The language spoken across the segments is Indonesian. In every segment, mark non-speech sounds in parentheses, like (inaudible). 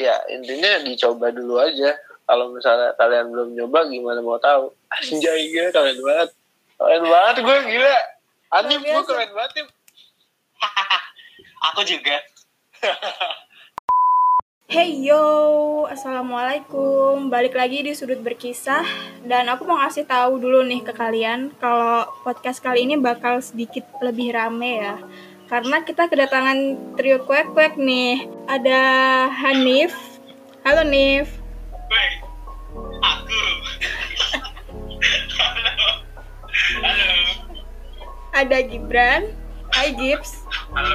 ya intinya dicoba dulu aja kalau misalnya kalian belum nyoba gimana mau tahu anjay gila keren banget keren banget gue gila Anip gue keren banget Im. (laughs) Aku juga. (laughs) Hey yo, assalamualaikum. Balik lagi di sudut berkisah dan aku mau kasih tahu dulu nih ke kalian kalau podcast kali ini bakal sedikit lebih rame ya. Karena kita kedatangan trio kuek-kuek nih. Ada Hanif. Halo Nif. Woi, aku. Halo. Halo. Ada Gibran. Hai Gibbs. Halo.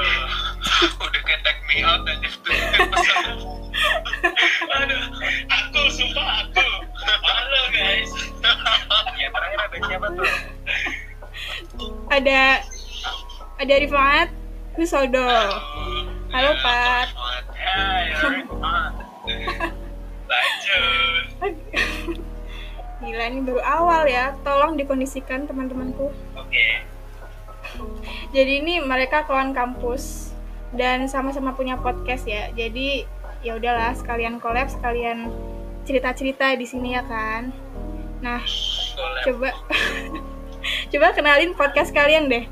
Udah kayak take me out aja tuh. Aduh, aku sumpah aku. Halo guys. Yang terakhir ada siapa tuh? Ada ada Rifat Wisodo. Halo, Pat. Lanjut. Gila ini baru awal ya. Tolong dikondisikan teman-temanku. Oke. Jadi ini mereka kawan kampus dan sama-sama punya podcast ya. Jadi ya udahlah sekalian collab, sekalian cerita-cerita di sini ya kan. Nah, Collab. coba (laughs) coba kenalin podcast kalian deh.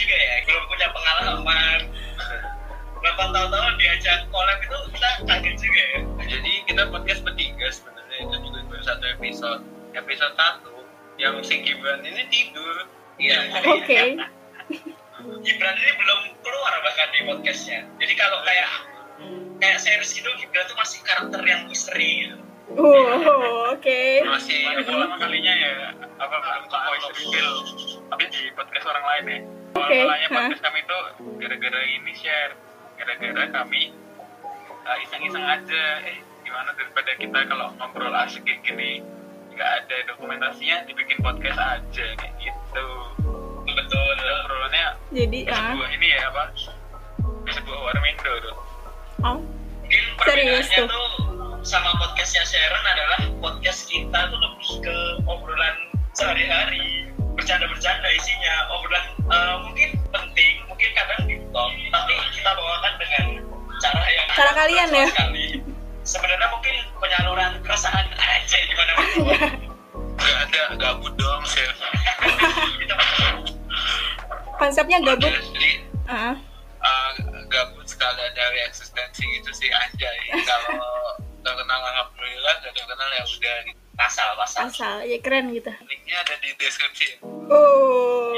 Juga ya, belum punya pengalaman. Berapa tahun-tahun diajak collab itu kita kaget juga ya. Jadi kita podcast bertiga sebenarnya itu juga baru satu episode. Episode satu yang si Gibran ini tidur. Iya. Oke. (laughs) Gibran ini belum keluar bahkan di podcastnya. Jadi kalau kayak kayak series itu Gibran tuh masih karakter yang misteri gitu. Oh, oke. masih pertama kalinya ya. Apa buka voice reveal tapi di podcast orang lain ya. Oke, awalnya hah. podcast kami itu gara-gara ini share. Gara-gara kami uh, iseng-iseng aja. Eh gimana daripada kita kalau ngobrol asik kayak gini? Nggak ada dokumentasinya dibikin podcast aja kayak gitu. Betul. Obrolannya Jadi di ah, sebuah ini ya apa? Sebuah warmindo tuh. Oh, mungkin Serius tuh? tuh sama podcastnya Sharon adalah podcast kita tuh lebih ke obrolan sehari-hari. Bercanda-bercanda isinya obrolan eh, mungkin penting mungkin kadang di talk tapi kita bawakan dengan cara yang Cara kalian ya? sekali. sebenarnya mungkin penyaluran keresahan aja di mana Gak ada gabut dong chef. Konsepnya gabut. jadi Ah, uh, gabut sekali dari eksistensi gitu sih anjay. Kalau kenal alhamdulillah gak kenal ya udah gitu. pasal pasal asal ya keren gitu. linknya ada di deskripsi Oh,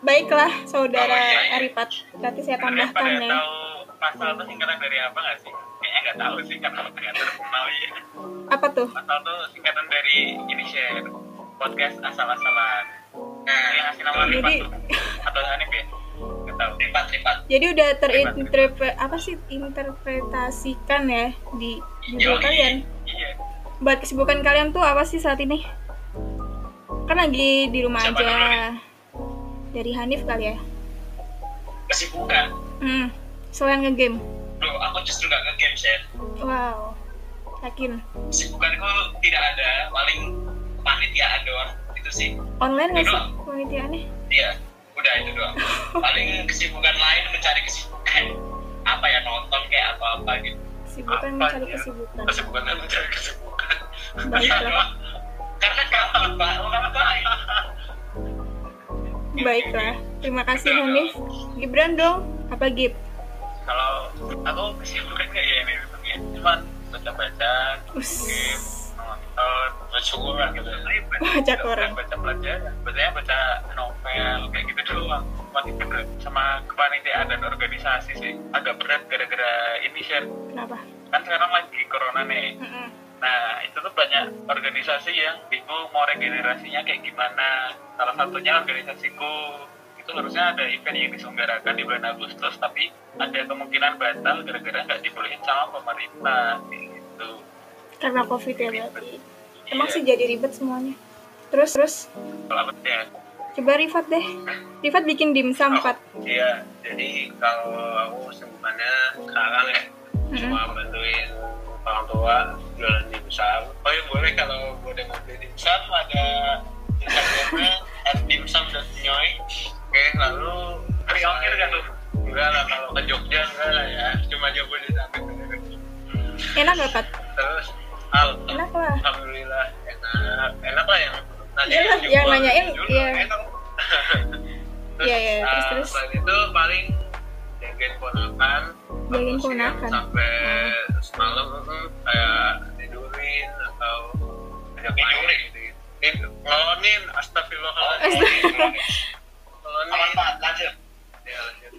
baiklah saudara Oh, iya, iya. Arifat. Berarti saya tambahkan ya. tahu pasal itu singkatan dari apa nggak sih kayaknya nggak tahu sih karena nggak terkenal ya Apa tuh? pasal itu singkatan dari ini share podcast asal-asalan nah yang ngasih nama Jadi- tuh atau Hanif ya tahu Lipat Lipat Jadi udah terinterpre apa sih interpretasikan ya di judul Yoi. kalian. iya Buat kesibukan kalian tuh apa sih saat ini? Kan lagi di rumah Siapa aja. Dari Hanif kali ya. kesibukan Hmm. Selain ngegame. Loh, aku justru nggak nge-game share Wow. Yakin. kesibukanku tidak ada paling kepanitiaan doang itu sih Online nggak sih Doang. penelitiannya? iya udah itu doang paling (laughs) kesibukan lain mencari kesibukan apa ya nonton kayak apa apa gitu Kesibukan Apa mencari ya? kesibukan. kesibukan mencari kesibukan Baiklah. karena nggak apa orang baik Baiklah. Terima kasih Hanif. Gibran dong. Apa Gib? kalau aku kesibukan kayak ya ini ya cuman baca baca game nonton baca Quran gitu Baca Quran. baca pelajaran bacanya baca novel kayak gitu doang itu bener sama kepanitiaan dan organisasi sih. Agak berat gara-gara ini share Kenapa? kan sekarang lagi corona nih. Nah itu tuh banyak organisasi yang bingung mau regenerasinya kayak gimana. Salah satunya organisasiku. Itu harusnya ada event yang diselenggarakan di bulan Agustus tapi ada kemungkinan batal gara-gara nggak dibolehin sama pemerintah kayak gitu. Karena covid ya berarti. Emang sih jadi ribet semuanya. Terus terus ya coba Rifat deh. Rifat bikin dimsum 4. Iya, jadi kalau aku kesibukannya sekarang ya cuma bantuin orang tua jualan dimsum. Oh ya boleh kalau boleh mau beli dimsum ada Instagramnya @dimsum.nyoy. Oke, lalu free ongkir kan tuh? Enggak lah, kalau ke Jogja enggak lah ya, cuma Jabodetabek enak gak Pat? terus al. Enak lah. Alhamdulillah enak. Enak lah yang lah, juga yang nanyain, iya. enak. Terus, (laughs) Iya, iya, terus, ah, terus. selain itu paling jagain ponakan. Jagain yang ponakan. sampai semalam mm, kayak tidurin atau ajak main gitu gitu. Ngolonin astagfirullahaladzim. Ngolonin. Lanjut. Ya lanjut.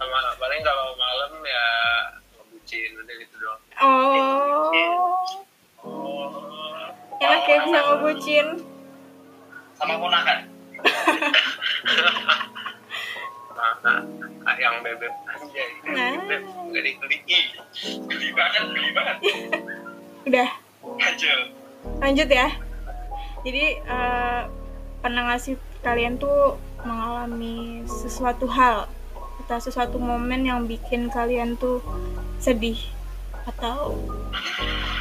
Sama paling kalau malam ya ngebucin udah gitu doang. Oh oh ya bisa ngebucin sama ponakan. Nah, yang bebek. Aja Nah. bebek. Geli geli banget geli banget. (laughs) Udah. Lanjut lanjut ya. Jadi eh, pernah nggak sih kalian tuh mengalami sesuatu hal atau sesuatu momen yang bikin kalian tuh sedih atau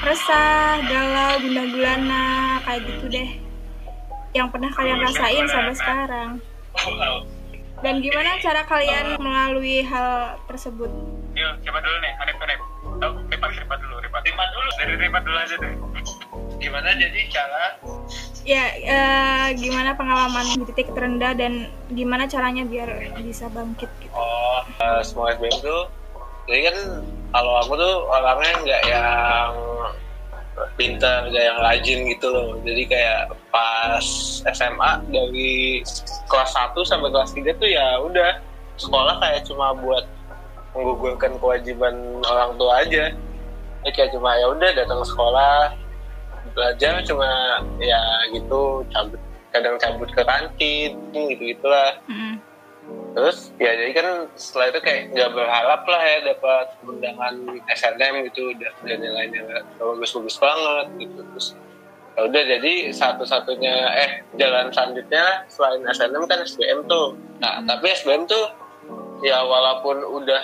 resah, galau, gundah gulana kayak gitu deh. Yang pernah kalian rasain sampai sekarang. Dan gimana cara kalian melalui hal tersebut? Yuk siapa dulu nih? Arif Arif oh Ripat Ripat dulu Ripat Ripat dulu. Dari Ripat dulu aja deh. Gimana jadi cara? Ya eh, gimana pengalaman di titik terendah dan gimana caranya biar bisa bangkit gitu? Oh, uh, semua SBM tuh, jadi kan kalau aku tuh orangnya nggak yang pintar, nggak yang rajin gitu loh. Jadi kayak pas SMA dari kelas 1 sampai kelas 3 tuh ya udah sekolah kayak cuma buat menggugurkan kewajiban orang tua aja. Jadi kayak cuma ya udah datang sekolah, belajar cuma ya gitu cabut kadang cabut ke kantin gitu gitulah Mm-mm. Terus ya jadi kan setelah itu kayak nggak berharap lah ya dapat undangan SNM gitu udah nilainya nggak bagus-bagus banget gitu. Terus ya udah jadi satu-satunya eh jalan selanjutnya selain SNM kan SBM tuh. Nah tapi SBM tuh ya walaupun udah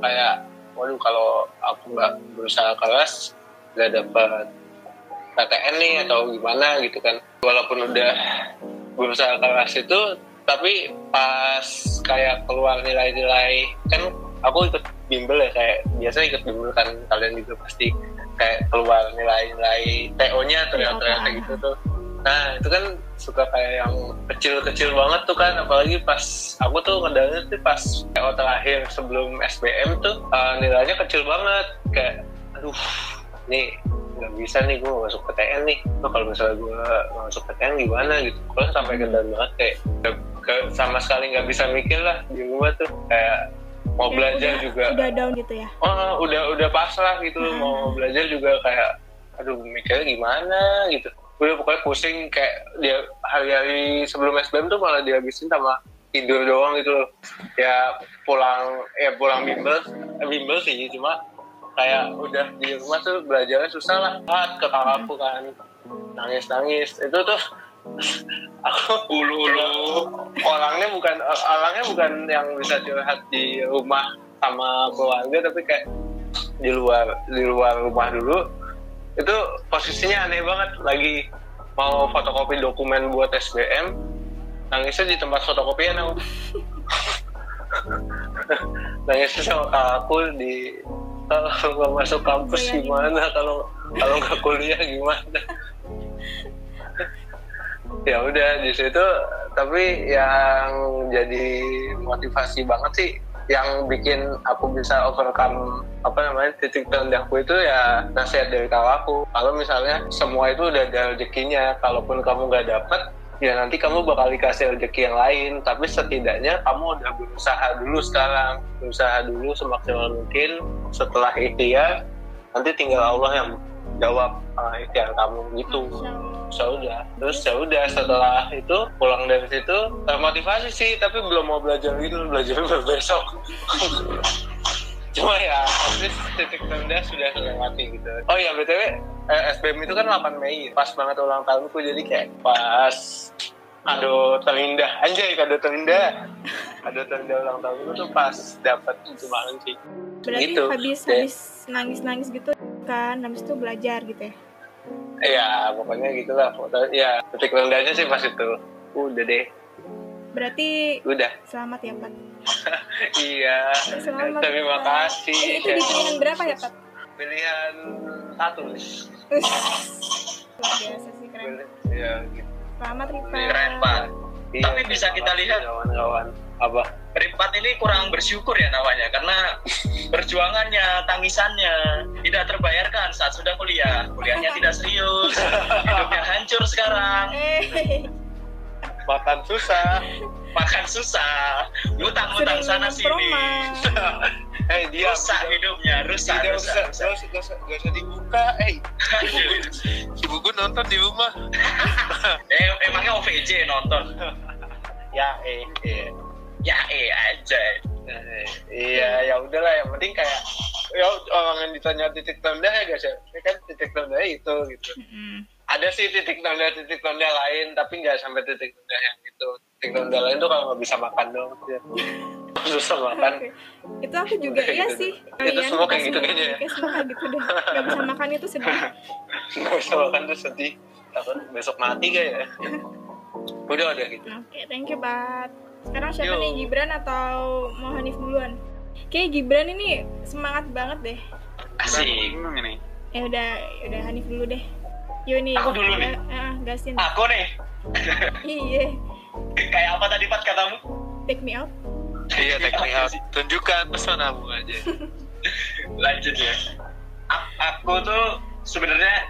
kayak waduh kalau aku nggak berusaha keras nggak dapat PTN nih atau gimana gitu kan. Walaupun udah berusaha keras itu tapi pas kayak keluar nilai-nilai kan aku ikut bimbel ya kayak biasa ikut bimbel kan kalian juga pasti kayak keluar nilai-nilai TO-nya ternyata ternyata gitu tuh. Nah itu kan suka kayak yang kecil-kecil banget tuh kan apalagi pas aku tuh ngedalnya tuh pas TO terakhir sebelum SBM tuh eh, nilainya kecil banget kayak aduh nih nggak bisa nih gue masuk PTN nih. Tuh kalau misalnya gue masuk PTN gimana gitu? Gue sampai kendali banget kayak ke- ke- sama sekali nggak bisa mikir lah di rumah tuh. Kayak mau Kayak belajar udah, juga. udah down gitu ya? Oh udah udah pasrah gitu. Hmm. mau belajar juga kayak aduh mikirnya gimana? gitu. Udah pokoknya pusing kayak dia hari-hari sebelum SBM tuh malah dihabisin sama tidur doang gitu loh. Ya pulang ya pulang bimbel eh, bimbel sih cuma kayak udah di rumah tuh belajarnya susah lah. Hat ke kakakku kan. Nangis nangis itu tuh (laughs) aku ulu ulu orangnya bukan orangnya bukan yang bisa curhat di rumah sama keluarga tapi kayak di luar di luar rumah dulu. Itu posisinya aneh banget. Lagi mau fotokopi dokumen buat SBM nangisnya di tempat fotokopian aku. (laughs) Nangisnya sama kakakku di kalau nggak masuk kampus Bayangin. gimana? kalau kalau nggak kuliah gimana? Ya udah di situ tapi yang jadi motivasi banget sih yang bikin aku bisa overcome apa namanya titik terendahku itu ya nasihat dari kakakku. Kalau misalnya semua itu udah ada rezekinya kalaupun kamu nggak dapet ya nanti kamu bakal dikasih rezeki yang lain. Tapi setidaknya kamu udah berusaha dulu sekarang. Berusaha dulu semaksimal mungkin. Setelah ikhtiar nanti tinggal Allah yang jawab uh, ikhtiar kamu gitu. Ya udah. Terus? ya udah setelah itu pulang dari situ termotivasi sih. Tapi belum mau belajar gitu belajar (laughs) besok cuma ya least titik terendah sudah terlewati gitu. Oh ya btw eh, SBM itu kan 8 Mei pas banget ulang tahunku jadi kayak pas kado terindah. Anjay kado terindah. Kado terindah ulang tahunku tuh pas dapat itu banget sih. Berarti Gitu. habis Kayak- habis nangis nangis gitu kan habis itu belajar gitu ya? Ya pokoknya gitulah. Ya titik terendahnya sih pas itu. Udah deh berarti udah. selamat ya Pat (laughs) iya. Selamat. Terima Pat. kasih Eh, itu di pilihan berapa ya Pat pilihan satu. Luar biasa sih keren. Ya gitu. Selamat Rifa Keren, Pak. Iya, Tapi bisa kita makasih lihat. kawan-kawan. Apa? Ripat ini kurang bersyukur ya namanya karena perjuangannya, tangisannya tidak terbayarkan saat sudah kuliah. Kuliahnya tidak serius, (laughs) hidupnya hancur sekarang, eh makan susah makan susah, ngutang-ngutang sana sini, (laughs) eh dia rusak hidupnya, rusak, tidak rusak, usah rusak. gak usah, gak usah, dibuka eh (laughs) ibu gue nonton di rumah (laughs) eh, emangnya OVJ nonton? ya eh, eh. Ya eh aja. Eh, iya ya udahlah yang penting kayak ya orang yang ditanya titik tanda ya guys ya ini kan titik tanda itu gitu Mm-mm. Ada sih titik tanda titik tanda lain tapi nggak sampai titik tanda yang itu. Titik tanda lain tuh kalau nggak bisa makan dong susah makan. Itu aku juga (laughs) iya gitu. sih. Itu semua kayak gitu kayaknya ya. kayak semua kayak gitu deh. Nggak bisa makan itu sedih. (laughs) Nggak bisa makan tuh sedih. Takut besok mati kayak ya? (laughs) Udah udah gitu. Oke thank you Bat. Sekarang siapa Yo. nih Gibran atau mau Hanif duluan? Kayak Gibran ini semangat banget deh. Asik. ini? Ya udah ya udah Hanif dulu deh Yo nih. Aku dulu nih? Eh, eh, gasin Aku nih, iya. Kayak apa tadi Pat katamu? take me out. Iya teknik out. Tunjukkan pesonamu aja. (laughs) Lanjut ya. A- aku tuh sebenarnya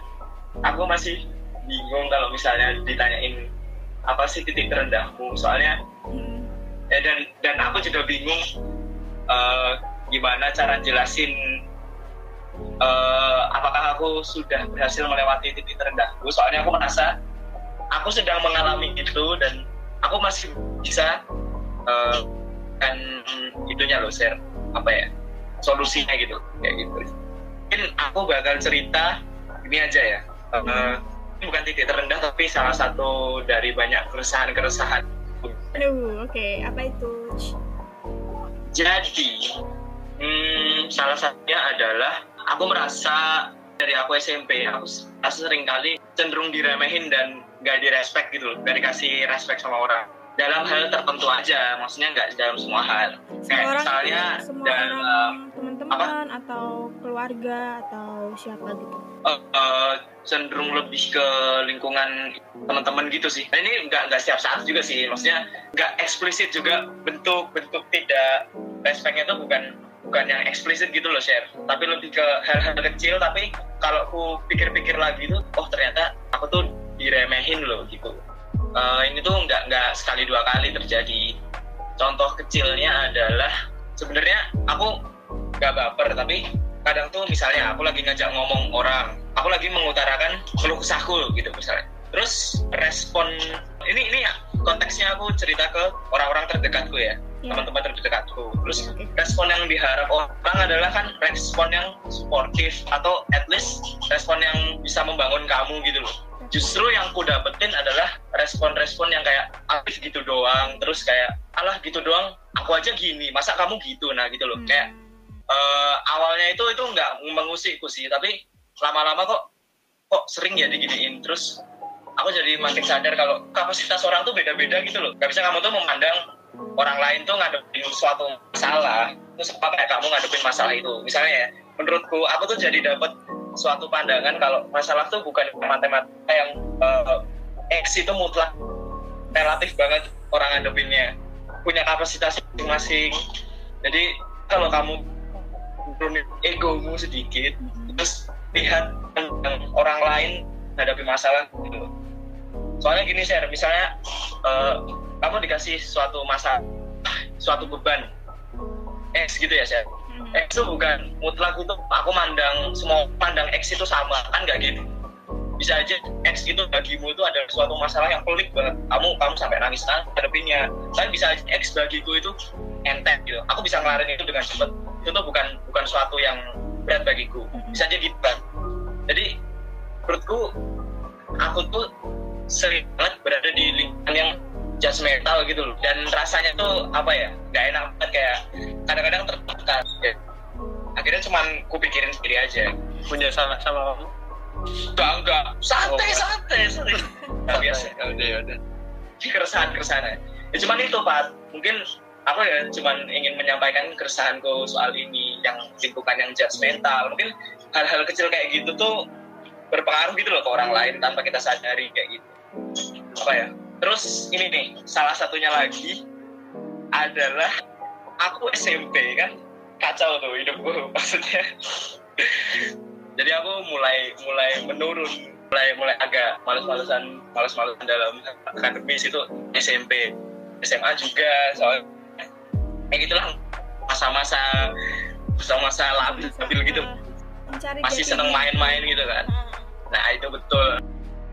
aku masih bingung kalau misalnya ditanyain apa sih titik terendahmu. Soalnya Hmm. ya dan dan aku juga bingung eh, gimana cara jelasin eh, apakah aku sudah berhasil melewati titik terendahku? Soalnya aku merasa aku sedang mengalami itu dan aku masih bisa eh, kan itunya loh share apa ya solusinya gitu kayak gitu. Mungkin aku bakal cerita ini aja ya. Eh, ini bukan titik terendah tapi salah satu dari banyak keresahan-keresahan. Aduh oke apa itu? Jadi hmm, salah satunya adalah aku merasa dari aku SMP aku, aku sering kali cenderung diremehin dan gak direspek gitu loh gak dikasih respect sama orang. Dalam hal tertentu aja maksudnya nggak dalam semua hal. Semua kayak orang misalnya semua dalam orang teman-teman atau keluarga atau siapa gitu? Eh, eh, cenderung lebih ke lingkungan teman-teman gitu sih. Nah, ini nggak nggak setiap saat juga sih, maksudnya nggak eksplisit juga bentuk-bentuk tidak respectnya itu bukan bukan yang eksplisit gitu loh share, tapi lebih ke hal-hal kecil. Tapi kalau aku pikir-pikir lagi tuh, oh ternyata aku tuh diremehin loh gitu. Eh, ini tuh nggak nggak sekali dua kali terjadi. Contoh kecilnya adalah sebenarnya aku nggak baper tapi kadang tuh misalnya aku lagi ngajak ngomong orang aku lagi mengutarakan keluh kesahku gitu misalnya terus respon ini ini ya konteksnya aku cerita ke orang-orang terdekatku ya Iya. teman-teman terdekatku terus Oke, oke. respon yang diharap orang adalah kan respon yang suportif atau at least respon yang bisa membangun kamu gitu loh. Justru yang ku dapetin adalah respon-respon yang kayak Alif gitu doang. Terus kayak alah gitu doang aku aja gini masa kamu gitu? Nah gitu loh. Hmm. kayak eh, awalnya itu itu nggak mengusikku sih tapi lama-lama kok kok sering ya diginiin. Terus aku jadi makin sadar kalau kapasitas orang tuh beda-beda gitu loh. Gak bisa kamu tuh memandang orang lain tuh ngadepin suatu masalah terus apa kayak kamu ngadepin masalah itu? Misalnya ya menurutku aku tuh jadi dapat suatu pandangan kalau masalah tuh bukan matematika yang eh, X itu mutlak relatif banget orang ngadepinnya. Punya kapasitas masing-masing. Jadi kalau kamu turunin egomu sedikit terus lihat orang lain hadapi masalah gitu. soalnya gini share misalnya eh, kamu dikasih suatu masalah suatu beban. X gitu ya share Hmm. X itu bukan mutlak itu aku mandang semua pandang X itu sama kan nggak gitu? Bisa aja X itu bagimu itu ada suatu masalah yang pelik banget. Kamu kamu sampai nangis nangis hadapinnya kan bisa aja X bagiku itu enteng gitu. Aku bisa ngelarin itu dengan cepat. Itu tuh bukan bukan suatu yang berat bagiku. Bisa aja gitu kan jadi menurutku aku tuh sering banget berada di lingkungan yang judgmental gitu loh. Dan rasanya tuh apa ya nggak enak banget kayak kadang-kadang tertekan ya. akhirnya cuman kupikirin sendiri aja. Punya salah sama kamu? Enggak enggak santai Oh, santai santai nggak biasa. Ya udah ya udah. Keresahan keresahan ya cuman itu pak. Mungkin aku ya cuman ingin menyampaikan keresahanku soal ini yang lingkungan yang judgmental mungkin hal-hal kecil kayak gitu tuh berpengaruh gitu loh ke orang lain tanpa kita sadari kayak gitu. Apa ya terus ini nih salah satunya lagi adalah aku SMP kan? Kacau tuh hidupku (laughs) maksudnya. Jadi aku mulai mulai menurun mulai mulai agak males-malesan males-malesan dalam akademis itu SMP SMA juga soalnya kayak gitulah masa-masa masa-masa labil gitu. Mencari masih seneng main-main gitu kan. Ah, nah itu betul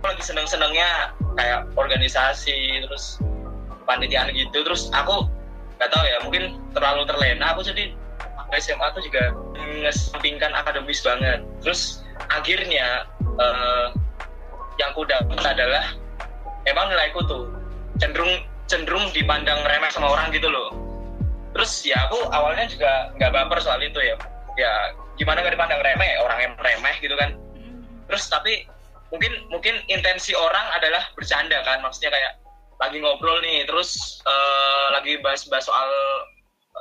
lagi seneng-senengnya kayak organisasi terus panitiaan gitu. Terus aku nggak tahu ya mungkin terlalu terlena. Aku jadi SMA tuh juga ngesampingkan akademis banget. Terus akhirnya eh, yang aku dapat adalah emang nilaiku tuh cenderung cenderung dipandang remeh sama orang gitu loh. Terus ya aku awalnya juga nggak baper soal itu ya. Ya gimana nggak dipandang remeh? Orang yang remeh gitu kan. Mm. terus tapi mungkin mungkin intensi orang adalah bercanda kan maksudnya kayak lagi ngobrol nih terus eh, lagi bahas-bahas soal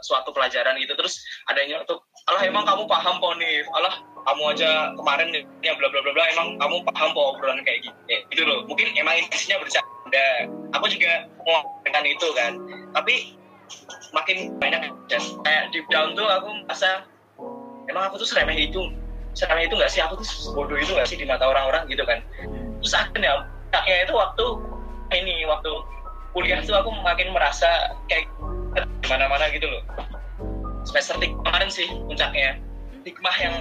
suatu pelajaran gitu terus ada yang tuh Allah emang kamu paham po nih Allah kamu aja kemarin yang bla bla bla bla emang kamu paham po obrolan kayak gitu Kayak gitu loh. Mungkin emang intensinya bercanda. Aku juga dengan itu kan. Tapi makin banyak dan kayak deep down tuh aku merasa emang aku tuh seremeh itu seremeh itu nggak sih? Aku tuh bodoh itu nggak sih di mata orang-orang gitu kan? Terus akhirnya akhirnya itu waktu ini waktu kuliah tuh aku makin merasa kayak mana-mana gitu loh. Semester tiga kemarin sih puncaknya. Hikmah yang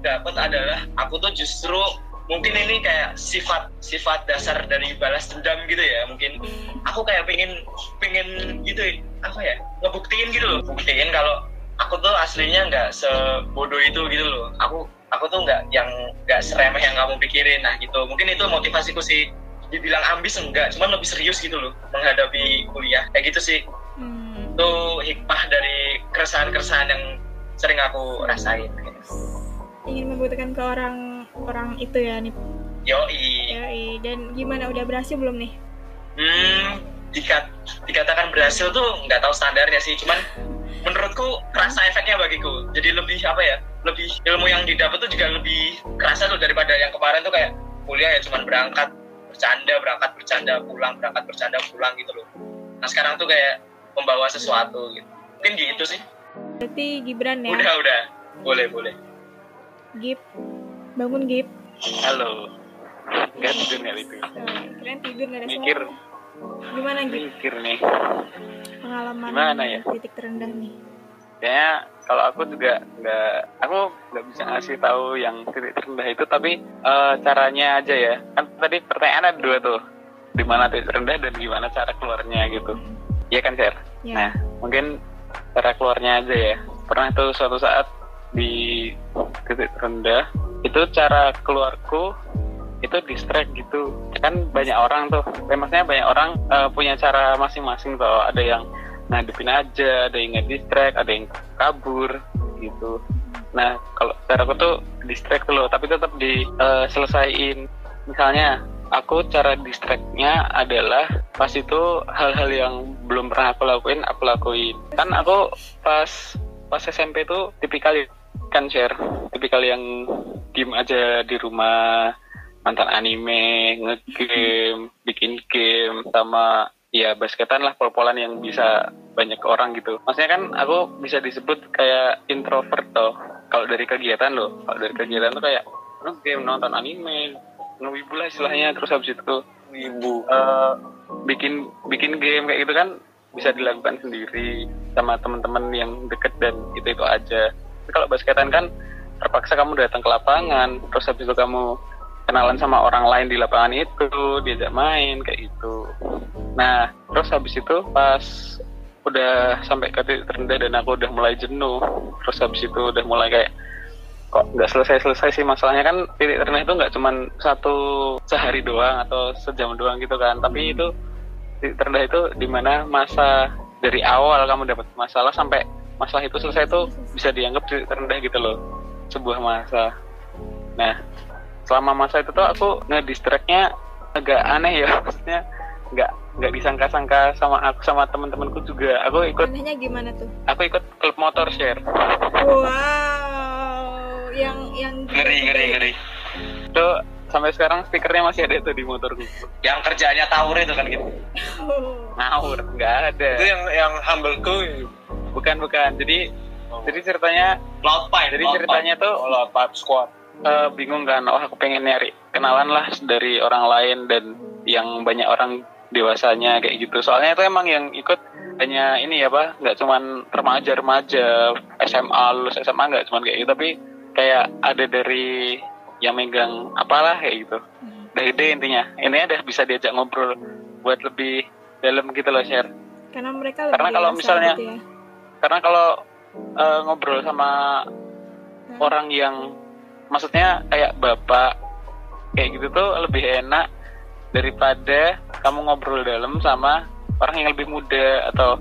dapat adalah aku tuh justru mungkin ini kayak sifat sifat dasar dari balas dendam gitu ya mungkin. Aku kayak pengen pengen gitu apa ya ngebuktiin gitu loh. Buktiin kalau aku tuh aslinya nggak sebodoh itu gitu loh. Aku aku tuh nggak yang nggak seremeh yang kamu pikirin. Nah gitu. Mungkin itu motivasiku sih. Dibilang ambis enggak cuman lebih serius gitu loh menghadapi kuliah. Kayak gitu sih. Hmm. itu hikmah dari keresahan-keresahan yang sering aku rasain. Gitu. ingin membuktikan ke orang orang itu ya nih yoi. Yoi. dan gimana udah berhasil belum nih? Hmm dikat, dikatakan berhasil tuh nggak tahu standarnya sih. Cuman menurutku kerasa efeknya bagiku. Jadi lebih apa ya lebih ilmu yang didapat tuh juga lebih kerasa tuh daripada yang kemarin tuh kayak kuliah ya cuman berangkat bercanda berangkat bercanda pulang berangkat bercanda pulang gitu loh. Nah sekarang tuh kayak membawa sesuatu gitu. Mungkin gitu sih. Berarti Gibran ya? Udah udah. Boleh boleh. Gip bangun Gip Halo. Enggak tidur nggak itu. Keren tidur nggak ada Mikir, suara. gimana Gip mikir nih. pengalaman Gimana ya? titik terendah nih. Kayaknya kalau aku juga nggak, aku nggak bisa ngasih tahu yang titik terendah itu, tapi eh, caranya aja ya. Kan tadi pertanyaan ada dua tuh, di mana titik terendah dan gimana cara keluarnya gitu. Iya kan, Sher? ya Nah, mungkin cara keluarnya aja ya. Pernah tuh suatu saat di titik rendah, itu cara keluarku itu distract gitu. Kan banyak orang tuh, eh, maksudnya banyak orang eh, punya cara masing-masing tuh. Ada yang ngadepin aja, ada yang nge-distract, ada yang kabur gitu. Nah, kalau cara aku tuh distract dulu, tapi tetap diselesaiin. Misalnya, aku cara distractnya adalah pas itu hal-hal yang belum pernah aku lakuin, aku lakuin. Kan aku pas pas SMP tuh tipikal kan share, tipikal yang diem aja di rumah, nonton anime, ngegame, bikin game, sama ya basketan lah pol-polan yang bisa banyak orang gitu. Maksudnya kan aku bisa disebut kayak introvert toh. Kalau dari kegiatan loh, kalau dari kegiatan tuh kayak game, nonton anime, ngewibu lah istilahnya. Terus habis itu ibu eh, bikin bikin game kayak gitu kan bisa dilakukan sendiri sama teman-teman yang deket dan itu itu aja. Tapi kalau basketan kan terpaksa kamu datang ke lapangan, terus habis itu kamu kenalan sama orang lain di lapangan itu, diajak main kayak gitu. Nah, terus habis itu pas udah sampai ke titik terendah dan aku udah mulai jenuh, terus habis itu udah mulai kayak kok nggak selesai-selesai sih masalahnya kan titik terendah itu nggak cuman satu sehari doang atau sejam doang gitu kan, tapi itu titik terendah itu di mana masa dari awal kamu dapat masalah sampai masalah itu selesai itu bisa dianggap titik terendah gitu loh sebuah masa. Nah, selama masa itu tuh aku ngedistractnya agak aneh ya (laughs) maksudnya nggak nggak disangka-sangka sama aku sama teman-temanku juga. Aku ikut anehnya gimana tuh? aku ikut klub motor share wow yang yang ngeri ngeri ngeri. Itu sampai sekarang stikernya masih ada tuh di motorku. Yang kerjanya tawur itu kan gitu? Oh. ngawur nggak ada. Itu yang yang humbleku. Bukan bukan. Jadi jadi ceritanya pipe jadi ceritanya tuh kalau pipe squad eh, bingung kan. Oh aku pengen nyari kenalan lah dari orang lain dan yang banyak orang dewasanya kayak gitu. Soalnya itu emang yang ikut hanya ini ya pak. Nggak cuman remaja remaja SMA lulus SMA nggak cuman kayak gitu. Tapi kayak ada dari yang megang apalah kayak gitu. Hmm. udah ide intinya. Ini ada bisa diajak ngobrol buat lebih dalam gitu loh share Karena mereka lebih Karena kalau misalnya- gitu ya. karena kalau eh, ngobrol sama Hmm. orang yang maksudnya kayak bapak kayak gitu tuh lebih enak daripada kamu ngobrol dalam sama orang yang lebih muda atau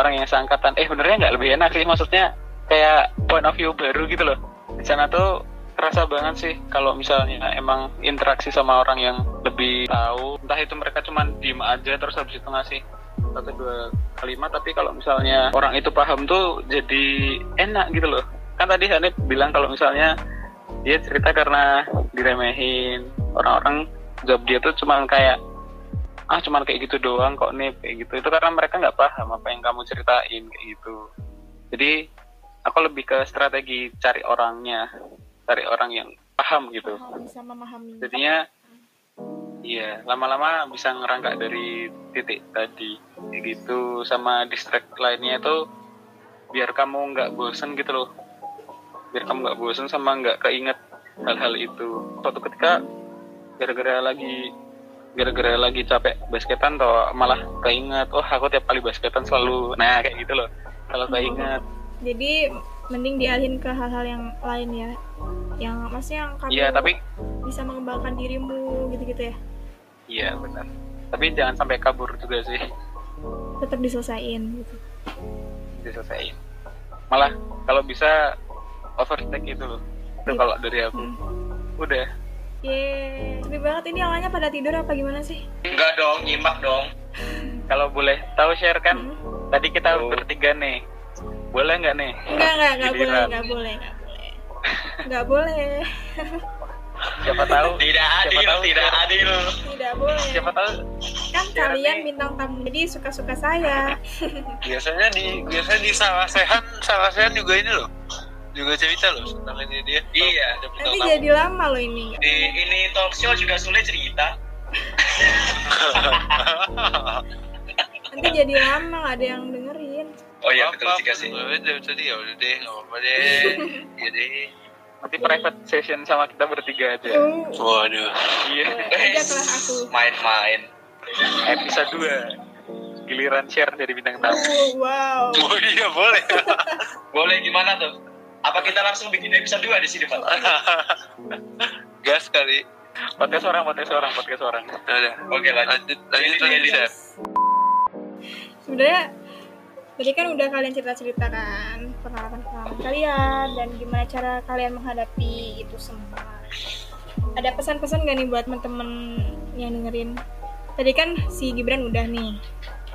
orang yang seangkatan. Eh benernya nggak lebih enak sih maksudnya kayak point of view baru gitu loh. Di sana tuh terasa banget sih kalau misalnya emang interaksi sama orang yang lebih tahu. Entah itu mereka cuman diem aja terus habis itu ngasih satu dua kalimat tapi kalau misalnya orang itu paham tuh jadi enak gitu loh. Kan tadi Hanif bilang kalau misalnya dia cerita karena diremehin. Orang-orang jawab dia tuh cuman kayak ah cuman kayak gitu doang kok nih kayak gitu. Itu karena mereka nggak paham apa yang kamu ceritain kayak gitu. Jadi aku lebih ke strategi cari orangnya cari orang yang paham gitu. Oh, bisa memahami. jadinya iya lama-lama bisa ngerangkak dari titik tadi kayak gitu. Sama distract lainnya itu biar kamu nggak bosen gitu loh biar kamu nggak bosen sama nggak keinget hal-hal itu. Suatu ketika gara-gara lagi gara-gara lagi capek basketan atau malah keinget oh aku tiap kali basketan selalu (laughs) nah kayak gitu loh. Kalau keinget. Jadi mending dialihin ke hal-hal yang lain ya. Yang maksudnya yang kamu iya tapi bisa mengembangkan dirimu gitu-gitu ya. iya benar. Tapi jangan sampai kabur juga sih. Tetap diselesain gitu. diselesaikan. Malah kalau bisa overtake itu loh itu kalau dari aku Hmm. udah Yeay, sepi banget ini awalnya pada tidur apa gimana sih? enggak dong nyimak dong (laughs) kalau boleh tahu share kan Hmm. tadi kita Oh. bertiga nih boleh nggak nih Enggak, enggak, enggak boleh, enggak boleh, enggak boleh. (laughs) Enggak boleh. siapa tahu (laughs) tidak adil siapa tahu tidak adil Tidak boleh. siapa tahu Kan Share kalian nih. bintang tamu jadi suka-suka saya. biasanya di biasanya di salah sehan salah sehan juga ini loh juga cerita loh tentang ini dia. Iya. Tamu. jadi lama loh ini. di ini talk show juga sulit cerita. Nanti jadi lama nggak ada yang dengerin. oh iya betul juga sih. udah tadi ya udah deh nggak apa-apa deh. (laughs) Ya deh. Nanti private session sama kita bertiga aja. Oh, waduh. Iya. Ajaklah aku. main-main. Episode 2 giliran share dari bintang tamu. Oh, wow. oh iya boleh. (laughs) Boleh gimana tuh apa kita langsung bikin episode 2 di sini Pak? (laughs) gas kali podcast orang podcast orang podcast orang Ya udah Oke, lanjut. lanjut lanjut lanjut Share. Sebenarnya tadi kan udah kalian cerita-cerita kan pengalaman-pengalaman kalian dan gimana cara kalian menghadapi itu semua. Ada pesan-pesan gak nih buat temen-temen yang dengerin? Tadi kan si Gibran udah nih.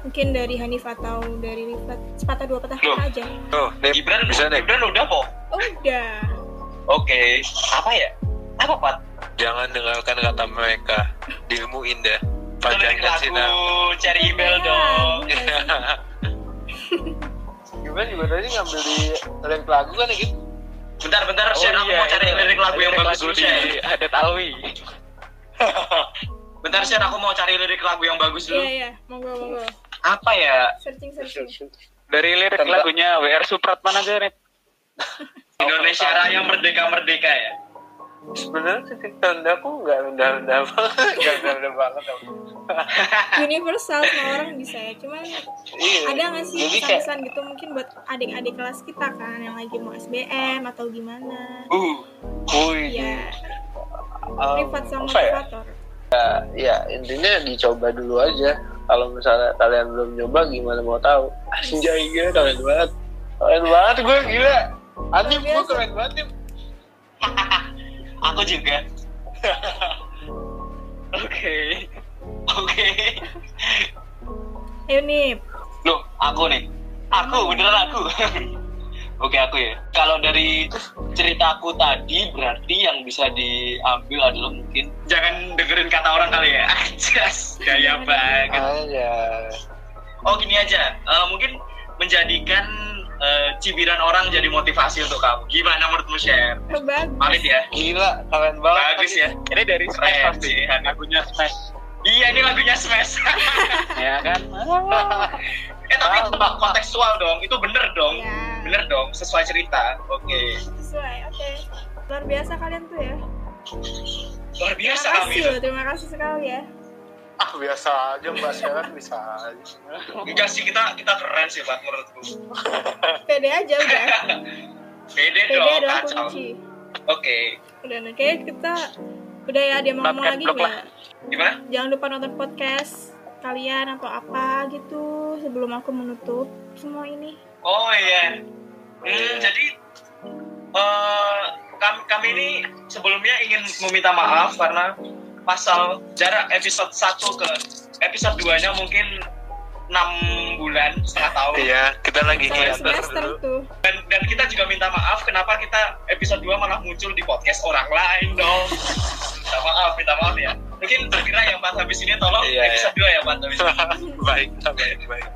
Mungkin dari Hanif atau dari Rifat. Sepatah dua patah Loh. kata aja. tuh Gibran bisa deh Gibran udah kok Oh, udah. oke. Apa ya? Apa Pat? Jangan dengarkan kata mereka. Dirimu indah. Panjangkan lagu sinar Cherry Bell dong. Gimana juga tadi ngambil di lirik lagu kan ya gitu bentar-bentar share aku mau cari lirik lagu yang bagus dulu di adat alwi. Bentar share aku mau cari lirik lagu yang bagus Iya, dulu iya. Monggo, monggo. Apa ya Searching, searching. dari lirik Tentang- lagunya WR Supratman aja nih (laughs) Indonesia Raya merdeka merdeka ya sebenarnya titik terendaku nggak rendah-rendah (laughs) banget nggak rendah-rendah banget. (laughs) Universal semua orang bisa ya. Cuman iya ada nggak sih pesan-pesan gitu mungkin buat adik-adik kelas kita kan yang lagi mau SBM atau gimana? uh wih Ya, um, privat sama apa ya motivator. ya intinya dicoba dulu aja kalau misalnya kalian belum nyoba gimana mau tahu? Anjay gila keren banget. Keren banget gue gila. Adip gue keren banget Dim. (laughs) aku juga. (laughs) Oke. Oke. Ayo nih, loh aku nih. Aku beneran aku (laughs) Oke aku ya. Kalau dari ceritaku tadi berarti yang bisa diambil adalah mungkin jangan dengerin kata orang kali ya. (laughs) Ajas, gaya banget. Aja. Oh gini aja, Eh, mungkin menjadikan eh, cibiran orang jadi motivasi untuk kamu. Gimana menurutmu share? Bagus. Pamit ya. Gila, keren banget. Bagus ya. Ini dari Smash pasti. Lagunya Smash. Iya ini lagunya Smash. (laughs) ya kan? eh tapi itu bak kontekstual dong. Itu bener dong. Ya. Bener dong. Sesuai cerita. Oke. Sesuai, oke. Luar biasa kalian tuh ya. Luar Terima biasa kasih kami. loh, terima kasih sekali ya. Ah, biasa aja Mbak Sharon bisa aja. Enggak sih kita kita keren sih Pak menurutku. (laughs) Pede aja udah. (laughs) Pede Pede dong adalah kacau. kunci. Oke. Udah, nah, kayaknya kita udah ya dia mau ngomong lagi lah. Gimana? Jangan lupa nonton podcast kalian atau apa gitu sebelum aku menutup semua ini. Oh iya. Hmm, jadi eh kami, kami ini sebelumnya ingin meminta maaf karena pasal jarak episode 1 ke episode 2-nya mungkin 6 bulan setengah tahun. Iya, kita lagi semester tuh. Dan, dan kita juga minta maaf kenapa kita episode 2 malah muncul di podcast orang lain dong. minta maaf, minta maaf ya. Mungkin kira yang pas habis ini tolong Iya, episode 2 ya pas habis ini. (laughs) baik, baik, baik.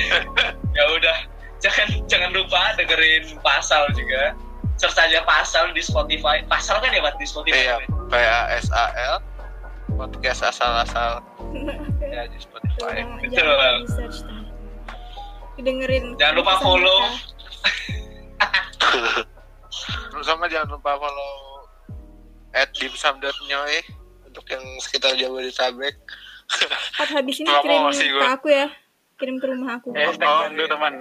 (laughs) ya udah jangan jangan lupa dengerin pasal juga search aja pasal di Spotify pasal kan ya buat di Spotify Iya, P A S A L podcast asal-asal. Ya di Spotify. jangan- Betul. jangan di search teman. Didengerin. jangan lupa follow. (laughs) Terus sama jangan lupa follow at dimsum.nyoy untuk yang sekitar Jabodetabek. Pas habis ini kirim ke aku ya. Kirim ke rumah aku. Eh, Oh, dulu iya. teman.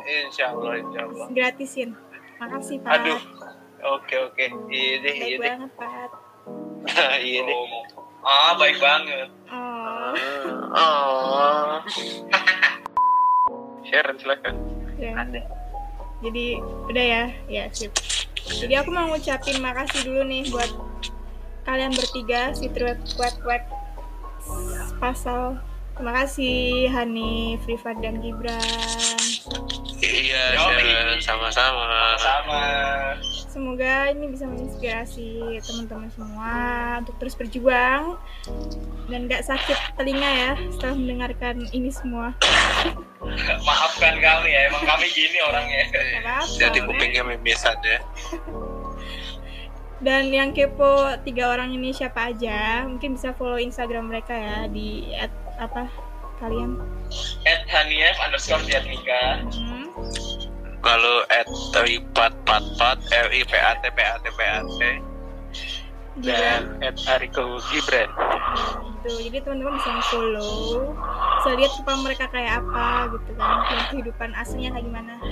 Insya Allah, insya Allah. Gratisin. Makasih, Pak. Aduh, oke oke, iya deh, iya deh, banget, Pak. (laughs) iya deh. Ah baik banget Oh. Oh, Sharon silakan. Ya. Jadi udah ya, ya sip. Jadi aku mau ngucapin makasih dulu nih buat kalian bertiga si Truet Kuat Kuat Pasal. Terima kasih Hani, Frifat dan Gibran. iya, Yoi. Sharon, sama-sama. sama Semoga ini bisa menginspirasi teman-teman semua untuk terus berjuang dan gak sakit telinga ya setelah mendengarkan ini semua. maafkan kami ya emang kami gini orangnya. Jadi kupingnya mimisan ya. Dan yang kepo tiga orang ini siapa aja, mungkin bisa follow Instagram mereka ya di at, apa kalian. at Hanief underscore Diatmika Hmm. Lalu at ripat pat pat r i p a t p a t p a t. Gibran. Dan at Ariko Gibran. Gitu. Jadi teman-teman bisa follow, bisa lihat supaya mereka kayak apa gitu kan, dan kehidupan aslinya kayak gimana. (laughs)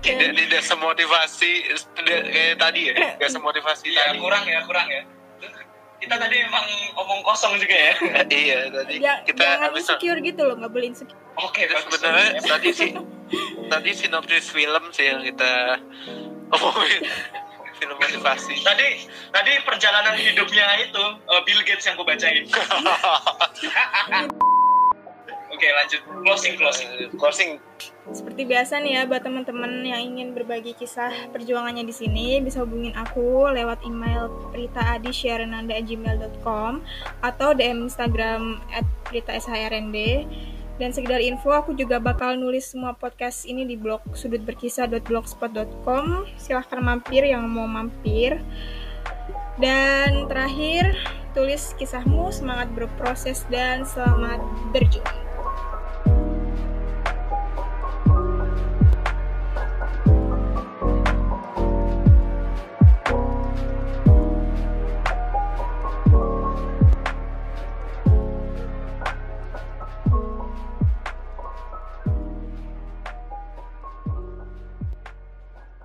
Tidak tidak semotivasi tidak kayak tadi ya, (laughs) nggak semotivasi iya tadi. kurang ya kurang ya kita tadi emang omong kosong juga ya. (laughs) Iya tadi Ya, kita jangan habis insecure gitu loh, nggak boleh insecure. oke Itu bagus. sebenarnya tadi sih (laughs) tadi sinopsis film sih yang kita omongin. Film motivasi. Tadi tadi perjalanan hidupnya itu eh, Bill Gates yang gue bacain (laughs) oke lanjut closing closing Eh, closing Seperti biasa nih ya buat teman-teman yang ingin berbagi kisah perjuangannya di sini bisa hubungin aku lewat email pritaadisyarenanda@gmail.com atau DM Instagram @pritaSHRND. Dan sekedar info, aku juga bakal nulis semua podcast ini di blog sudutberkisah.blogspot.com. Silahkan mampir yang mau mampir. Dan terakhir, tulis kisahmu, semangat berproses, dan selamat berjuang.